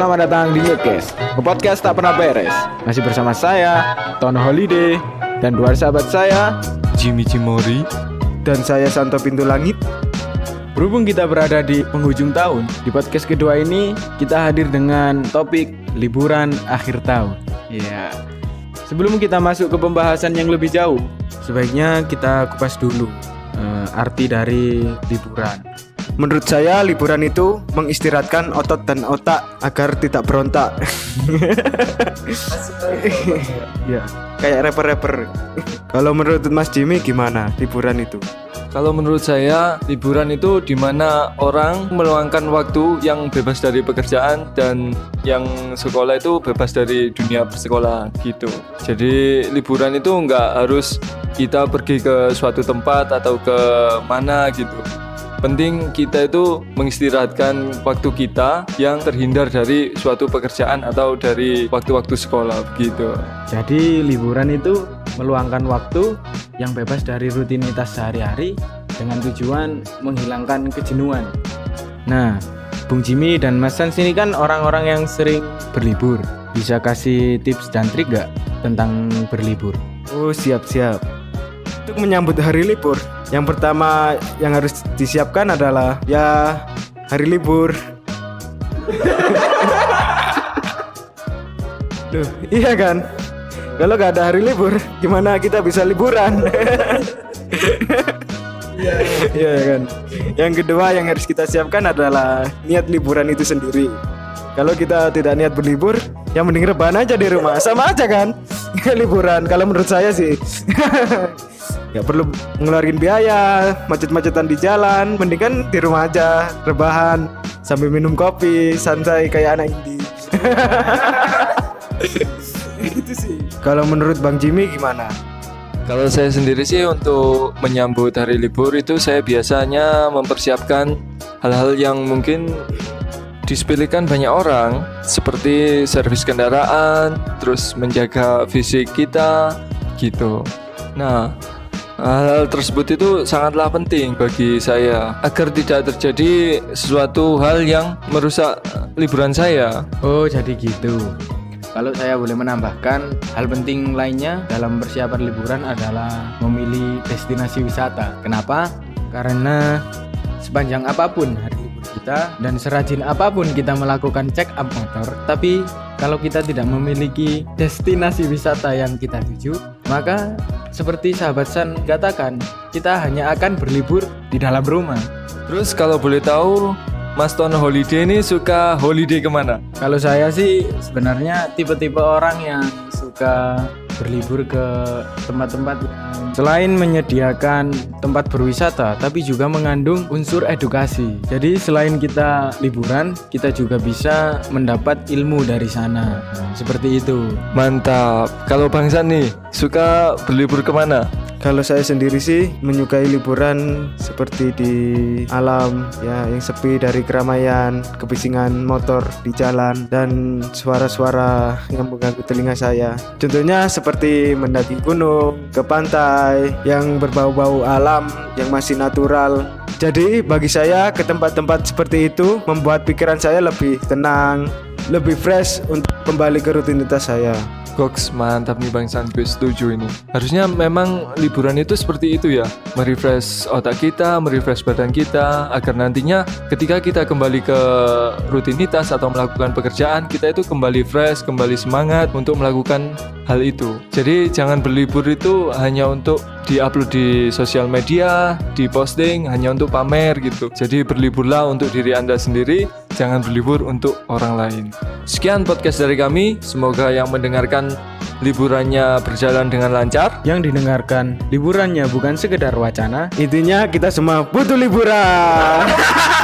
selamat datang di Ngekes Podcast tak pernah beres. Masih bersama saya, Tono Holiday Dan dua sahabat saya, Jimmy Cimori dan saya Santo Pintu Langit. Berhubung kita berada di penghujung tahun Di podcast kedua ini kita hadir dengan topik liburan akhir tahun. Iya. Sebelum kita masuk ke pembahasan yang lebih jauh Sebaiknya kita kupas dulu eh, Arti dari liburan Menurut saya liburan itu mengistirahatkan otot dan otak agar tidak berontak. ya, kayak rapper-rapper. Kalau menurut Mas Jimmy gimana liburan itu? Kalau menurut saya, liburan itu di mana orang meluangkan waktu yang bebas dari pekerjaan dan yang sekolah itu bebas dari dunia persekolahan gitu. Jadi liburan itu nggak harus kita pergi ke suatu tempat atau ke mana gitu. Penting kita itu mengistirahatkan waktu kita yang terhindar dari suatu pekerjaan atau dari waktu-waktu sekolah begitu. Jadi liburan itu meluangkan waktu yang bebas dari rutinitas sehari-hari dengan tujuan menghilangkan kejenuhan. Nah, Bung Jimmy dan Mas Sans ini kan orang-orang yang sering berlibur. Bisa kasih tips dan trik gak tentang berlibur? Oh, siap-siap. Untuk menyambut hari libur, yang pertama yang harus disiapkan adalah ya hari libur. Duh, iya kan? Kalau nggak ada hari libur, gimana kita bisa liburan? Iya iya kan. Yang kedua yang harus kita siapkan adalah niat liburan itu sendiri. Kalau kita tidak niat berlibur, yang mending rebahan aja di rumah. Sama aja kan? liburan. Kalau menurut saya sih. Gak perlu ngeluarin biaya, macet-macetan di jalan, mending kan di rumah aja, rebahan, sambil minum kopi, santai kayak anak indie. itu sih. Kalau menurut Bang Jimmy gimana? Kalau saya sendiri sih untuk menyambut hari libur itu saya biasanya mempersiapkan hal-hal yang mungkin disepelekan banyak orang seperti servis kendaraan, terus menjaga fisik kita gitu. Nah, hal tersebut itu sangatlah penting bagi saya agar tidak terjadi sesuatu hal yang merusak liburan saya. Oh, jadi gitu. Kalau saya boleh menambahkan, hal penting lainnya dalam persiapan liburan adalah memilih destinasi wisata. Kenapa? Karena sepanjang apa pun kita dan serajin apa pun kita melakukan check up motor, tapi kalau kita tidak memiliki destinasi wisata yang kita tuju, maka seperti sahabat San katakan, kita hanya akan berlibur di dalam rumah. Terus kalau boleh tahu Mas Tono Holiday ini suka holiday ke mana? Kalau saya sih sebenarnya tipe-tipe orang yang suka berlibur ke tempat-tempat yang selain menyediakan tempat berwisata tapi juga mengandung unsur edukasi. Jadi selain kita liburan, kita juga bisa mendapat ilmu dari sana. Nah, seperti itu. Mantap. Kalau Bang San nih suka berlibur ke mana? Kalau saya sendiri sih menyukai liburan seperti di alam ya yang sepi dari keramaian, kebisingan motor di jalan dan suara-suara yang mengganggu telinga saya. Contohnya seperti mendaki gunung, ke pantai yang berbau-bau alam yang masih natural. Jadi bagi saya ke tempat-tempat seperti itu membuat pikiran saya lebih tenang, lebih fresh untuk kembali ke rutinitas saya. Goks mantap nih Bang San setuju ini. Harusnya memang liburan itu seperti itu ya. Merefresh otak kita, merefresh badan kita Agar nantinya ketika kita kembali ke rutinitas atau melakukan pekerjaan Kita itu kembali fresh, kembali semangat untuk melakukan hal itu. Jadi jangan berlibur itu hanya untuk di-upload di sosial media, di posting hanya untuk pamer gitu. Jadi berliburlah untuk diri anda sendiri Jangan berlibur untuk orang lain. Sekian podcast dari kami. Semoga yang mendengarkan liburannya berjalan dengan lancar. Yang didengarkan liburannya bukan sekedar wacana, Intinya kita semua butuh liburan.